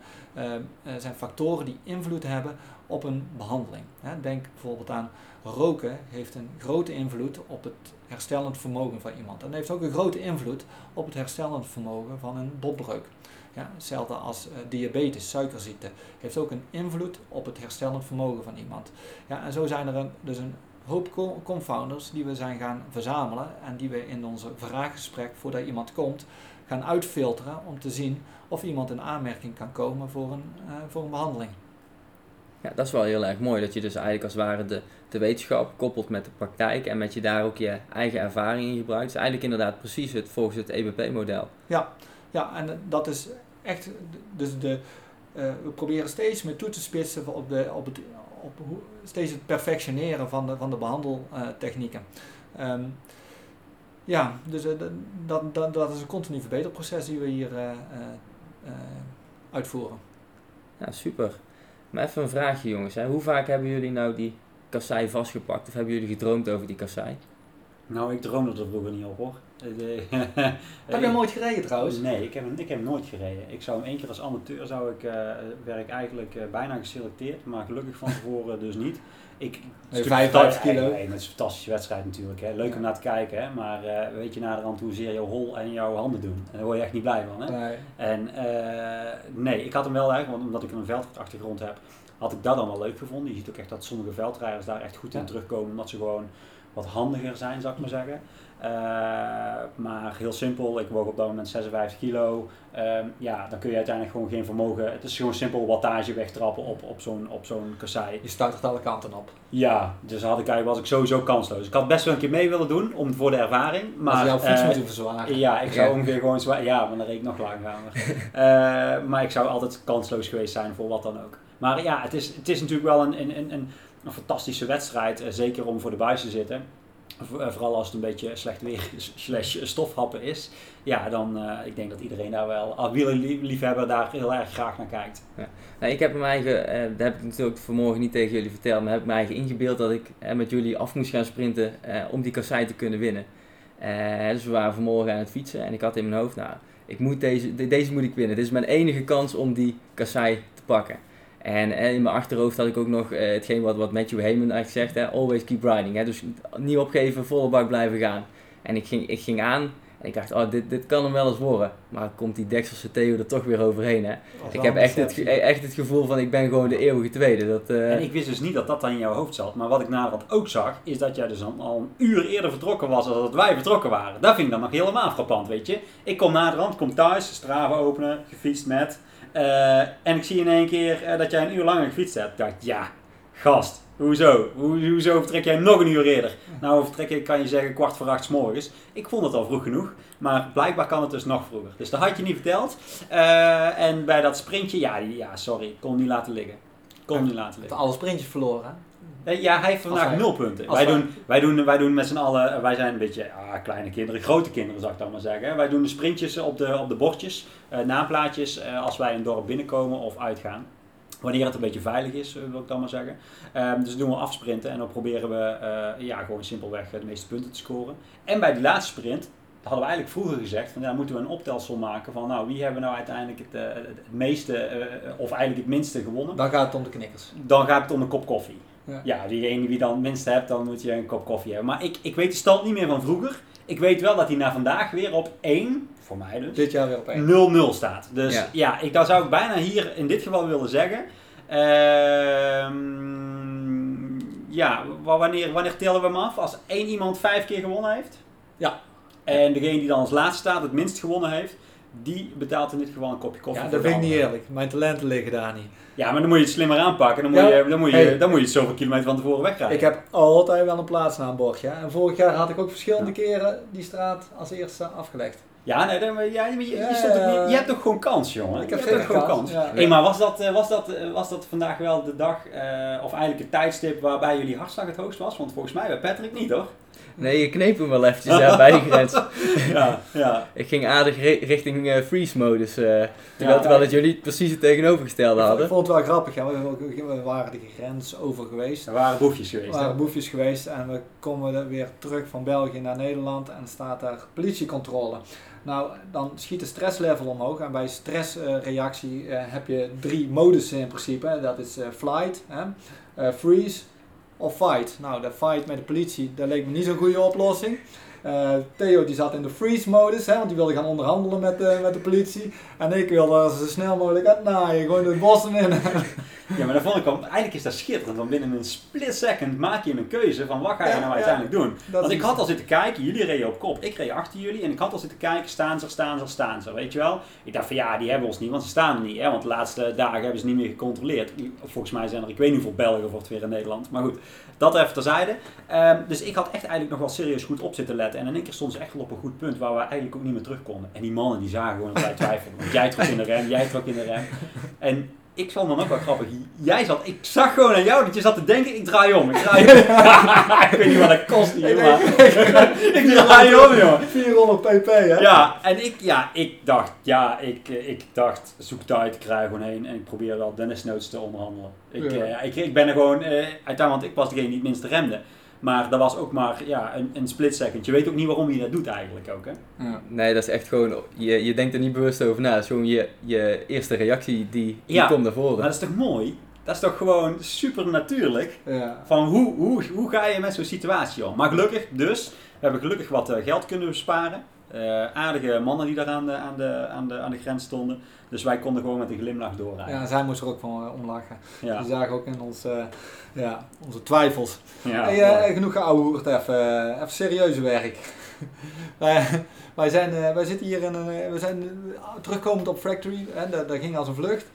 A: zijn factoren die invloed hebben op een behandeling. Denk bijvoorbeeld aan roken heeft een grote invloed op het herstellend vermogen van iemand. En heeft ook een grote invloed op het herstellend vermogen van een botbreuk. Ja, hetzelfde als eh, diabetes, suikerziekte, heeft ook een invloed op het herstellend vermogen van iemand. Ja, en zo zijn er dus een hoop co- confounders die we zijn gaan verzamelen en die we in onze vraaggesprek voordat iemand komt gaan uitfilteren om te zien of iemand in aanmerking kan komen voor een, eh, voor een behandeling.
C: Ja, dat is wel heel erg mooi dat je dus eigenlijk als het ware de, de wetenschap koppelt met de praktijk en met je daar ook je eigen ervaring in gebruikt. Dus eigenlijk inderdaad precies het, volgens het EBP-model.
A: Ja, ja, en dat is echt, dus de, eh, we proberen steeds meer toe te spitsen op, de, op, het, op hoe, steeds het perfectioneren van de, van de behandeltechnieken. Ehm, ja, dus eh, dat, dat, dat is een continu verbeterproces die we hier eh, uitvoeren.
C: Ja, super. Maar even een vraagje jongens. Hè. Hoe vaak hebben jullie nou die kassei vastgepakt? Of hebben jullie gedroomd over die kassei?
E: Nou, ik droomde er vroeger niet op hoor.
A: Heb je hem ooit gereden trouwens?
E: Nee, ik heb, hem, ik heb hem nooit gereden. Ik zou hem één keer als amateur, zou ik, eh werd ik eigenlijk eh, bijna geselecteerd, maar gelukkig van tevoren dus niet. Ik,
A: Nee,
E: natuurlijk
A: 55
E: fanta-
A: kilo.
E: Nee, het is een fantastische wedstrijd natuurlijk. Hè. Leuk
A: Ja.
E: om naar te kijken, hè. maar eh, weet je naderhand hoezeer jouw hol en jouw handen doen. En daar word je echt niet blij van. Hè.
A: Nee.
E: En eh, nee, ik had hem wel eigenlijk, want omdat ik een veldachtergrond heb, had ik dat dan wel leuk gevonden. Je ziet ook echt dat sommige veldrijders daar echt goed in
A: Ja.
E: terugkomen, omdat ze gewoon wat handiger zijn, zou ik maar zeggen. Eh, maar heel simpel, ik woog op dat moment 56 kilo. Ehm, ja, dan kun je uiteindelijk gewoon geen vermogen. Het is gewoon simpel wattage wegtrappen op, op zo'n op zo'n kassei.
A: Je start er alle kanten op.
E: Ja, dus had ik, eigenlijk- was ik sowieso kansloos. Ik had best wel een keer mee willen doen om, voor de ervaring.
A: Maar
E: Maar
A: jouw fiets
E: eh,
A: moeten verzwaren.
E: ja, ik zou ongeveer gewoon zwaar. Ja, maar dan reed ik nog langzamer. Eh, maar ik zou altijd kansloos geweest zijn voor wat dan ook. Maar ja, het is, het is natuurlijk wel een, een, een, een, een fantastische wedstrijd. eh, zeker om voor de buis te zitten. Eh, Vooral als het een beetje slecht weer slash stofhappen is. Ja, dan uh, ik denk dat iedereen daar wel, al wielerliefhebber daar heel erg graag naar kijkt.
C: Nou, ik heb mijn eigen, eh, dat heb ik natuurlijk vanmorgen niet tegen jullie verteld, maar heb ik mijn eigen ingebeeld dat ik eh, met jullie af moest gaan sprinten eh, om die kassei te kunnen winnen. Eh, dus we waren vanmorgen aan het fietsen en ik had in mijn hoofd, nou, ik moet deze, de- deze moet ik winnen. Dit is mijn enige kans om die kassei te pakken. En eh, in mijn achterhoofd had ik ook nog eh, hetgeen wat, wat Matthew Heyman eigenlijk zegt, hè, always keep riding. Hè, dus niet opgeven, volle bak blijven gaan. En ik ging, ik ging aan en ik dacht, oh, dit, dit kan hem wel eens worden. Maar komt die Dekselse Theo er toch weer overheen. Hè? Ik heb echt het, echt het gevoel van ik ben gewoon de eeuwige tweede. Dat, eh,
E: En ik wist dus niet dat dat dan in jouw hoofd zat. Maar wat ik naderhand ook zag, is dat jij dus al, al een uur eerder vertrokken was dan dat wij vertrokken waren. Dat vind ik dan nog helemaal frappant, weet je. Ik kom naderhand, kom thuis, Strava openen, gefietst met. Eh, en ik zie in één keer eh, dat jij een uur langer gefietst hebt. Ik dacht, ja, gast, hoezo? Hoe, hoezo vertrek jij nog een uur eerder? Nou, vertrek ik, kan je zeggen, kwart voor acht 's morgens. Ik vond het al vroeg genoeg. Maar blijkbaar kan het dus nog vroeger. Dus dat had je niet verteld. Eh, en bij dat sprintje, ja, ja sorry, ik kon niet laten liggen. Kon niet laten liggen.
A: alle sprintjes verloren. hè?
E: Eh, Ja, hij heeft vandaag
A: wij-
E: nul punten. Wij
A: wij-
E: doen, wij, doen, wij doen met z'n allen, wij zijn een beetje ah, kleine kinderen, grote kinderen zou ik dan maar zeggen. Wij doen de sprintjes op de, op de bordjes, eh, naamplaatjes, eh, als wij een dorp binnenkomen of uitgaan. Wanneer het een beetje veilig is, eh, wil ik dan maar zeggen. Ehm, dus doen we afsprinten en dan proberen we eh, ja, gewoon simpelweg eh, de meeste punten te scoren. En bij die laatste sprint hadden we eigenlijk vroeger gezegd, van, ja, moeten we een optelsel maken van nou, wie hebben nou uiteindelijk het, eh, het meeste, eh, of eigenlijk het minste gewonnen
A: Dan gaat het om de knikkers.
E: dan gaat het om een kop koffie.
A: Ja.
E: Ja, diegene die dan het minste hebt, dan moet je een kop koffie hebben. Maar ik, ik weet de stand niet meer van vroeger. Ik weet wel dat hij na vandaag weer op 1, voor mij dus,
A: Dit jaar weer op één.
E: 0-0 staat. Dus
C: Ja.
E: ja, ik, dat zou ik bijna hier in dit geval willen zeggen. Ehm, ja, wa- wanneer, wanneer tellen we hem af? Als één iemand vijf keer gewonnen heeft?
A: Ja.
E: En degene die dan als laatste staat, het minst gewonnen heeft, die betaalt in dit geval een kopje koffie.
A: Ja, dat vind ik niet eerlijk. Mijn talenten liggen daar niet.
E: Ja, maar dan moet je het slimmer aanpakken. Dan moet,
A: Ja.
E: je, dan moet, je,
A: Hey.
E: dan moet je het zoveel kilometer van tevoren wegrijden.
A: Ik heb altijd wel een plaatsnaambordje. hè. En vorig jaar had ik ook verschillende keren die straat als eerste afgelegd.
E: Ja, nee, dan, ja, je, je,
A: Ja,
E: stond ook niet-
A: ja.
E: je hebt toch gewoon kans, jongen?
A: Ik
E: je
A: heb
E: hebt
A: zeker
E: toch gewoon
A: kans,
E: kans.
A: ja.
E: Hey, maar was dat, eh, was, dat, eh, was dat vandaag wel de dag, eh, of eigenlijk het tijdstip waarbij jullie hartslag het hoogst was? Want volgens mij bij Patrick niet, hoor?
C: Nee, je kneep hem wel eventjes daar bij de grens.
E: ja, ja.
C: Ik ging aardig ri- richting eh, freeze-modus. eh, terwijl,
E: Ja,
C: terwijl dat jullie precies het tegenovergestelde
A: Ik
C: hadden.
A: vond het wel grappig. Ja. We, we- we waren de grens over geweest.
E: Er waren boefjes
A: We
E: geweest. hè?
A: waren boefjes geweest en we komen weer terug van België naar Nederland en staat daar politiecontrole. Nou, dan schiet de stresslevel omhoog en bij stressreactie eh, heb je drie modussen in principe. Dat is eh, flight, hè, eh, freeze of fight. Nou, de fight met de politie, dat leek me niet zo'n goede oplossing. Eh, Theo die zat in de freeze modus, hè, want die wilde gaan onderhandelen met, de met de politie. En ik wilde zo snel mogelijk uitnaaien, gewoon de bossen in.
E: Ja, maar dat vond ik wel, eigenlijk is dat schitterend. Want binnen een split second maak je een keuze van wat ga je
A: Ja,
E: nou
A: ja.
E: uiteindelijk doen. Want ik had al zitten kijken, jullie reden op kop, ik reed achter jullie en ik had al zitten kijken, staan ze, staan ze, staan ze, weet je wel. Ik dacht van ja, die hebben ons niet, want ze staan er niet, hè, want de laatste dagen hebben ze niet meer gecontroleerd. Volgens mij zijn er, ik weet niet hoeveel Belgen wordt weer in Nederland, maar goed, dat even terzijde. Ehm, dus ik had echt eigenlijk nog wel serieus goed op zitten letten en in één keer stonden ze echt wel op een goed punt waar we eigenlijk ook niet meer terug konden. En die mannen die zagen gewoon dat wij twijfelden, want jij trok in de rem, jij trok in de rem. En ik vond dan ook wel grappig. Jij zat, ik zag gewoon aan jou dat je zat te denken, ik draai om, ik draai om. ik weet niet wat dat kost maar ik draai om, joh.
A: 400 pp, hè?
E: Ja, en ik, ja, ik dacht, ja, ik, eh, ik dacht, zoek tijd, ik krijg gewoon heen en ik probeer al Dennis Notes te onderhandelen. Ik,
A: Ja.
E: eh, ik, ik ben er gewoon, eh, uiteindelijk, want ik was degene die het minste remde. Maar dat was ook maar ja, een, een split second. Je weet ook niet waarom je dat doet eigenlijk ook, hè?
A: Ja.
C: Nee, dat is echt gewoon, je, je denkt er niet bewust over na. Het is gewoon je, je eerste reactie die, die
E: Ja,
C: komt naar
E: Maar
C: voren.
E: dat is toch mooi? Dat is toch gewoon super natuurlijk?
A: Ja.
E: Van hoe, hoe, hoe ga je met zo'n situatie om? Maar gelukkig dus, we hebben gelukkig wat eh, geld kunnen besparen. Eh, aardige mannen die daar aan de, aan, de, aan, de, aan de grens stonden. Dus wij konden gewoon met een glimlach doorrijden.
A: ja, zij moest er ook van eh, om lachen.
E: Ja.
A: Die zagen ook in ons, eh, ja, onze twijfels.
E: Ja,
A: hey, eh, genoeg geouwehoerd, even, eh, even serieuze werk. wij, wij, zijn, eh, wij zitten hier in een, eh, we zijn eh, terugkomend op Factory, hè, dat, dat ging als een vlucht.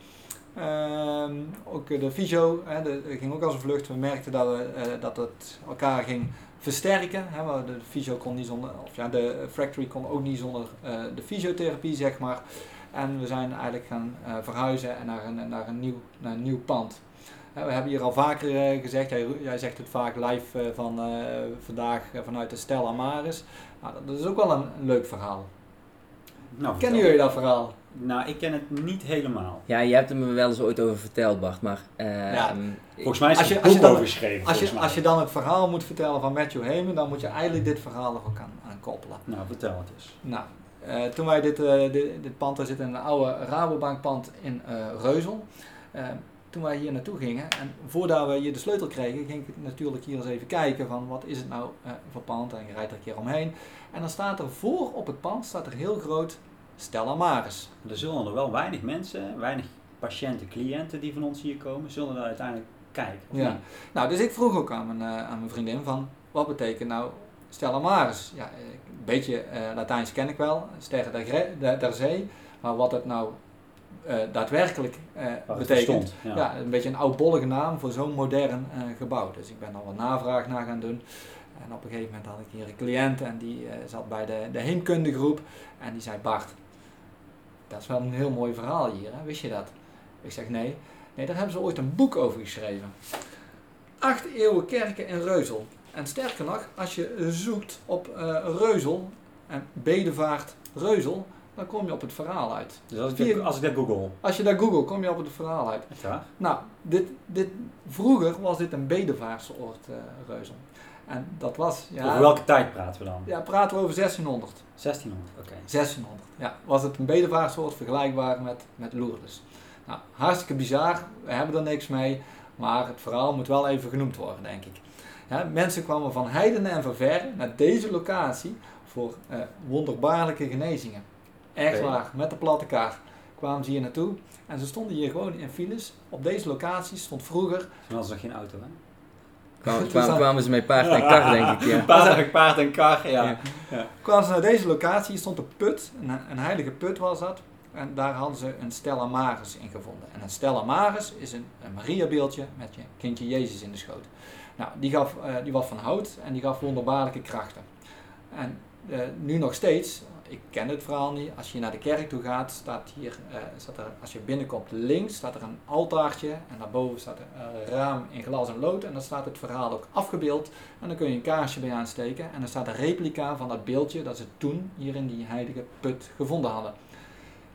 A: Ehm, ook eh, de fysio, hè, dat ging ook als een vlucht. We merkten dat, we, eh, dat het elkaar ging versterken. Hè, want de fysio kon niet zonder, of ja, de Factory kon ook niet zonder eh, de fysiotherapie, zeg maar. En we zijn eigenlijk gaan eh, verhuizen en naar een, naar, een nieuw, naar een nieuw pand. We hebben hier al vaker eh, gezegd, jij, jij zegt het vaak live van vandaag vanuit de Stella Maris. Nou, dat- is ook wel een, een leuk verhaal.
E: Nou,
A: Kennen jullie dat verhaal?
E: Nou, ik ken het niet helemaal.
C: Ja, je hebt er me wel eens ooit over verteld, Bart, maar... eh,
A: Ja.
E: Volgens mij is
A: Als je- als je
E: boek
A: dan-
E: over geschreven.
A: Als je, als je dan het verhaal moet vertellen van Matthew Heyman, dan moet je eigenlijk dit verhaal er ook aan, aan koppelen.
E: Nou, vertel het eens.
A: Nou, eh, toen wij dit, eh, dit, dit pand, daar zit een oude Rabobank pand in eh, Reuzel. Toen wij hier naartoe gingen en voordat we hier de sleutel kregen, ging ik natuurlijk hier eens even kijken van wat is het nou eh, voor pand en je rijdt er een keer omheen. En dan staat er voor op het pand staat er heel groot Stella Maris.
E: Er zullen er wel weinig mensen, weinig patiënten, cliënten die van ons hier komen, zullen er uiteindelijk kijken.
A: Ja.
E: niet?
A: Nou, dus ik vroeg ook aan mijn, eh, aan mijn vriendin van, wat betekent nou Stella Maris? Ja, eh, een beetje eh, Latijns ken ik wel, sterren der, gre- der, der zee, maar wat het nou daadwerkelijk betekent. Ja. een beetje een oudbollige naam voor zo'n modern gebouw. Dus ik ben al wat navraag naar gaan doen. En op een gegeven moment had ik hier een cliënt en die zat bij de, de heemkundegroep en die zei Bart, dat is wel een heel mooi verhaal hier, hè? wist je dat? Ik zeg nee. Nee, daar hebben ze ooit een boek over geschreven. Acht eeuwen kerken in Reuzel. En sterker nog, als je zoekt op eh, Reuzel en Bedevaart Reuzel, dan kom je op het verhaal uit.
E: Dus als ik, dat, als ik dat google,
A: Als je daar googelt, kom je op het verhaal uit. Nou, dit, dit, vroeger was dit een bedevaartsoord eh Reuzel. En dat was, ja,
E: Over welke tijd praten we dan?
A: ja, praten we over 1600.
E: 1600, oké.
A: 1600, ja. Was het een bedevaartsoord vergelijkbaar met, met Lourdes. Nou, hartstikke bizar, we hebben er niks mee, maar het verhaal moet wel even genoemd worden, denk ik. Ja, mensen kwamen van heiden en van verre naar deze locatie voor eh, wonderbaarlijke genezingen. Echt waar, met de platte kaart kwamen ze hier naartoe en ze stonden hier gewoon in files. Op deze locatie stond vroeger
E: Toen hadden ze nog geen auto, hè?
C: kwamen, ze met paard en kar, denk ik, ja.
E: Paard, paard en kar, ja.
C: Ja.
A: kwamen ze naar deze locatie, hier stond een put, een, een heilige put was dat. En daar hadden ze een Stella Maris in gevonden. En een Stella Maris is een, een Mariabeeldje met je kindje Jezus in de schoot. Nou, die, gaf, eh, die was van hout en die gaf wonderbaarlijke krachten. En eh, nu nog steeds, ik ken het verhaal niet, als je naar de kerk toe gaat, staat hier, eh, staat er, als je binnenkomt links, staat er een altaartje en daarboven staat een raam in glas en lood en dan staat het verhaal ook afgebeeld. En dan kun je een kaarsje bij aansteken en dan staat een replica van dat beeldje dat ze toen hier in die heilige put gevonden hadden.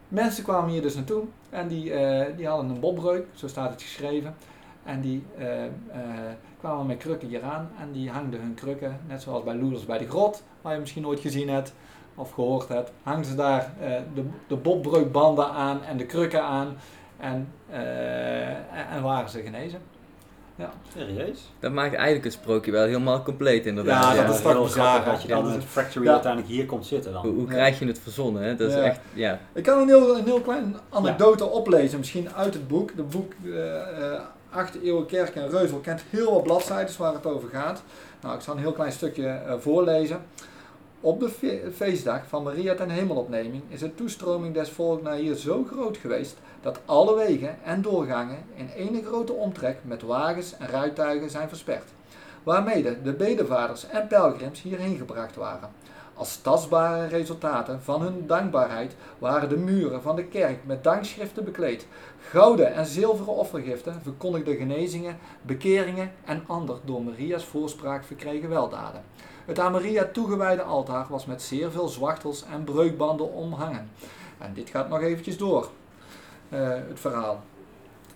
A: Mensen kwamen hier dus naartoe en die, eh, die hadden een botbreuk, zo staat het geschreven. En die eh, eh, kwamen met krukken hieraan en die hangden hun krukken, net zoals bij Loeders bij de Grot, waar je misschien nooit gezien hebt of gehoord hebt, hangen ze daar eh, de, de bobbreukbanden aan en de krukken aan eh, en, en, waren ze genezen. Ja.
E: Serieus?
C: Dat maakt eigenlijk het sprookje wel helemaal compleet inderdaad.
A: Ja, dat is toch bizar.
E: Dat je dan het factory uiteindelijk hier komt zitten dan.
C: Hoe, krijg je het verzonnen? Hè? Dat is echt, ja.
A: Ik kan een heel, een heel klein anekdote oplezen, misschien uit het boek. De boek eh, 8e eeuw kerk in Reuzel kent heel wat bladzijden waar het over gaat. Nou, ik zal een heel klein stukje eh, voorlezen. Op de feestdag van Maria ten hemelopneming is de toestroming des volk naar hier zo groot geweest dat alle wegen en doorgangen in ene grote omtrek met wagens en rijtuigen zijn versperd, waarmede de bedevaders en pelgrims hierheen gebracht waren. Als tastbare resultaten van hun dankbaarheid waren de muren van de kerk met dankschriften bekleed. Gouden en zilveren offergiften verkondigden genezingen, bekeringen en ander door Maria's voorspraak verkregen weldaden. Het aan Maria toegewijde altaar was met zeer veel zwachtels en breukbanden omhangen. En dit gaat nog eventjes door, eh, het verhaal.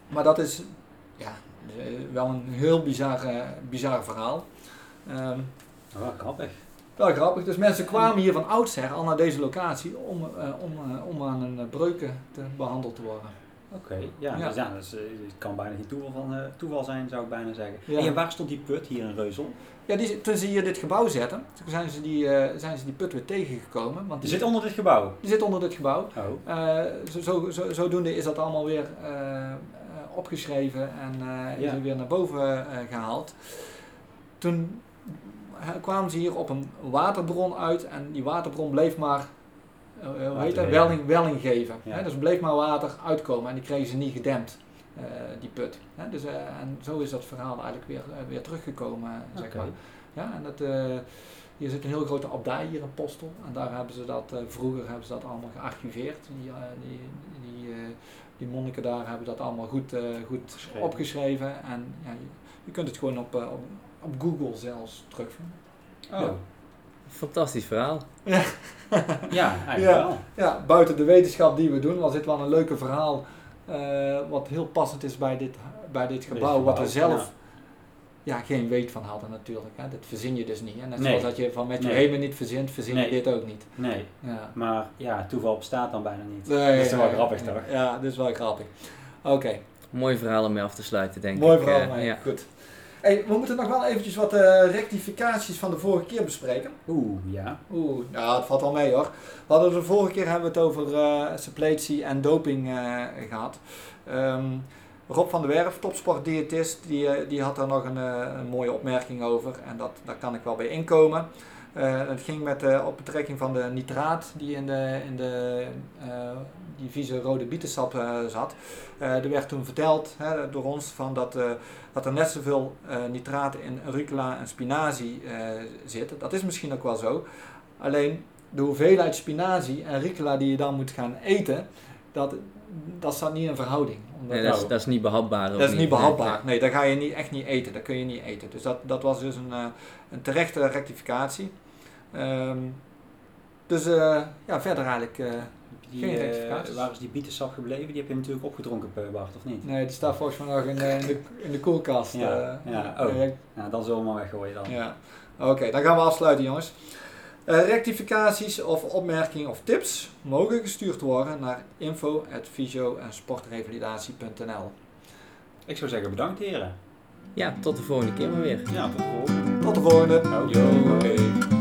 A: Maar dat is ja, eh, wel een heel bizar, eh, bizar verhaal. Ehm,
E: Wel grappig.
A: Wel grappig. Dus mensen kwamen hier van oudsher al naar deze locatie om, eh, om, eh, om aan een eh, breuken te behandeld te worden.
E: Oké, ja,
A: Ja.
E: Dus ja eh, het kan bijna geen toeval, van, toeval zijn, zou ik bijna zeggen.
A: Ja.
E: En waar stond die put hier in Reuzel?
A: Ja, die, toen ze hier dit gebouw zetten, toen zijn ze die, zijn ze die put weer tegengekomen. Want
E: Die
A: die,
E: zit onder dit gebouw.
A: die zit onder dit gebouw.
E: Oh,
A: zo, zo, zo, zodoende is dat allemaal weer opgeschreven en is
E: Ja.
A: weer naar boven eh, gehaald. Toen kwamen ze hier op een waterbron uit en die waterbron bleef maar, hoe heet dat, welling, welling geven.
E: Ja.
A: Hè? Dus er bleef maar water uitkomen en die kregen ze niet gedempt, eh, die put. Hè? Dus, eh, en zo is dat verhaal eigenlijk weer, weer teruggekomen, zeg maar. Ja, en dat, eh, hier zit een heel grote abdij hier in Postel. En daar hebben ze dat, eh, vroeger hebben ze dat allemaal gearchiveerd. Die, die, die, eh, die monniken daar hebben dat allemaal goed, eh, goed
E: Geschreven.
A: opgeschreven. En ja, je, je kunt het gewoon op, op, op Google zelfs terugvinden.
E: Oh,
A: Ja.
C: Fantastisch verhaal.
E: ja, eigenlijk
A: Ja.
E: wel.
A: Ja, buiten de wetenschap die we doen, was dit wel een leuke verhaal. eh, wat heel passend is bij dit, bij dit gebouw, wat we zelf ja. geen weet van hadden natuurlijk. Hè. Dat verzin je dus niet. En net
E: Nee.
A: zoals dat je van met je
E: Nee.
A: Hemen niet verzint, verzin je dit ook niet.
E: Nee,
A: Ja.
E: maar ja, toeval bestaat dan bijna niet.
A: Nee,
E: dat is wel
A: ja,
E: grappig, toch?
A: Ja, dat is wel grappig. Oké,
C: Mooi verhaal om mee af te sluiten, denk
A: mooi
C: ik.
A: verhaal.
C: Eh, ja.
A: Goed. Hey, we moeten nog wel eventjes wat eh, rectificaties van de vorige keer bespreken.
E: Oeh, ja.
A: Oeh, nou, het valt wel mee hoor. We hadden de vorige keer hebben we het over eh suppletie en doping eh, gehad. Ehm, Rob van der Werf, topsportdiëtist, die, die had daar nog een, een mooie opmerking over. En dat, daar kan ik wel bij inkomen. Eh, het ging met, op betrekking van de nitraat die in de, in de eh, die vieze rode bietensap eh, zat. Er werd toen verteld hè, door ons van dat, dat er net zoveel nitraat in rucola en spinazie zit. Dat is misschien ook wel zo. Alleen de hoeveelheid spinazie en rucola die je dan moet gaan eten, dat, dat staat niet in verhouding. Omdat
C: Nee, dat, is,
E: Nou,
C: dat is niet behapbaar.
A: dat is niet behapbaar. Nee, dat ga je niet, echt niet eten. Dat kun je niet eten. Dus dat, dat was dus een, eh, een terechte rectificatie. Ehm, dus eh, ja, verder eigenlijk. eh,
E: Die,
A: Geen rectificaties.
E: waar is die bietensap gebleven? Die heb je natuurlijk opgedronken, Bart, of niet?
A: nee, die staat volgens mij nog in, de- in, de, in de koelkast.
E: Ja, ja, oh.
A: Ja,
E: Nou, dan zullen we maar weggooien dan.
A: Ja, oké, dan gaan we afsluiten jongens. Eh, rectificaties of opmerkingen of tips mogen gestuurd worden naar info.fysio- en sportrevalidatie.nl.
E: Ik zou zeggen bedankt heren.
C: Ja, tot de volgende keer maar weer.
E: Ja, tot de volgende.
A: Tot de volgende. Oké.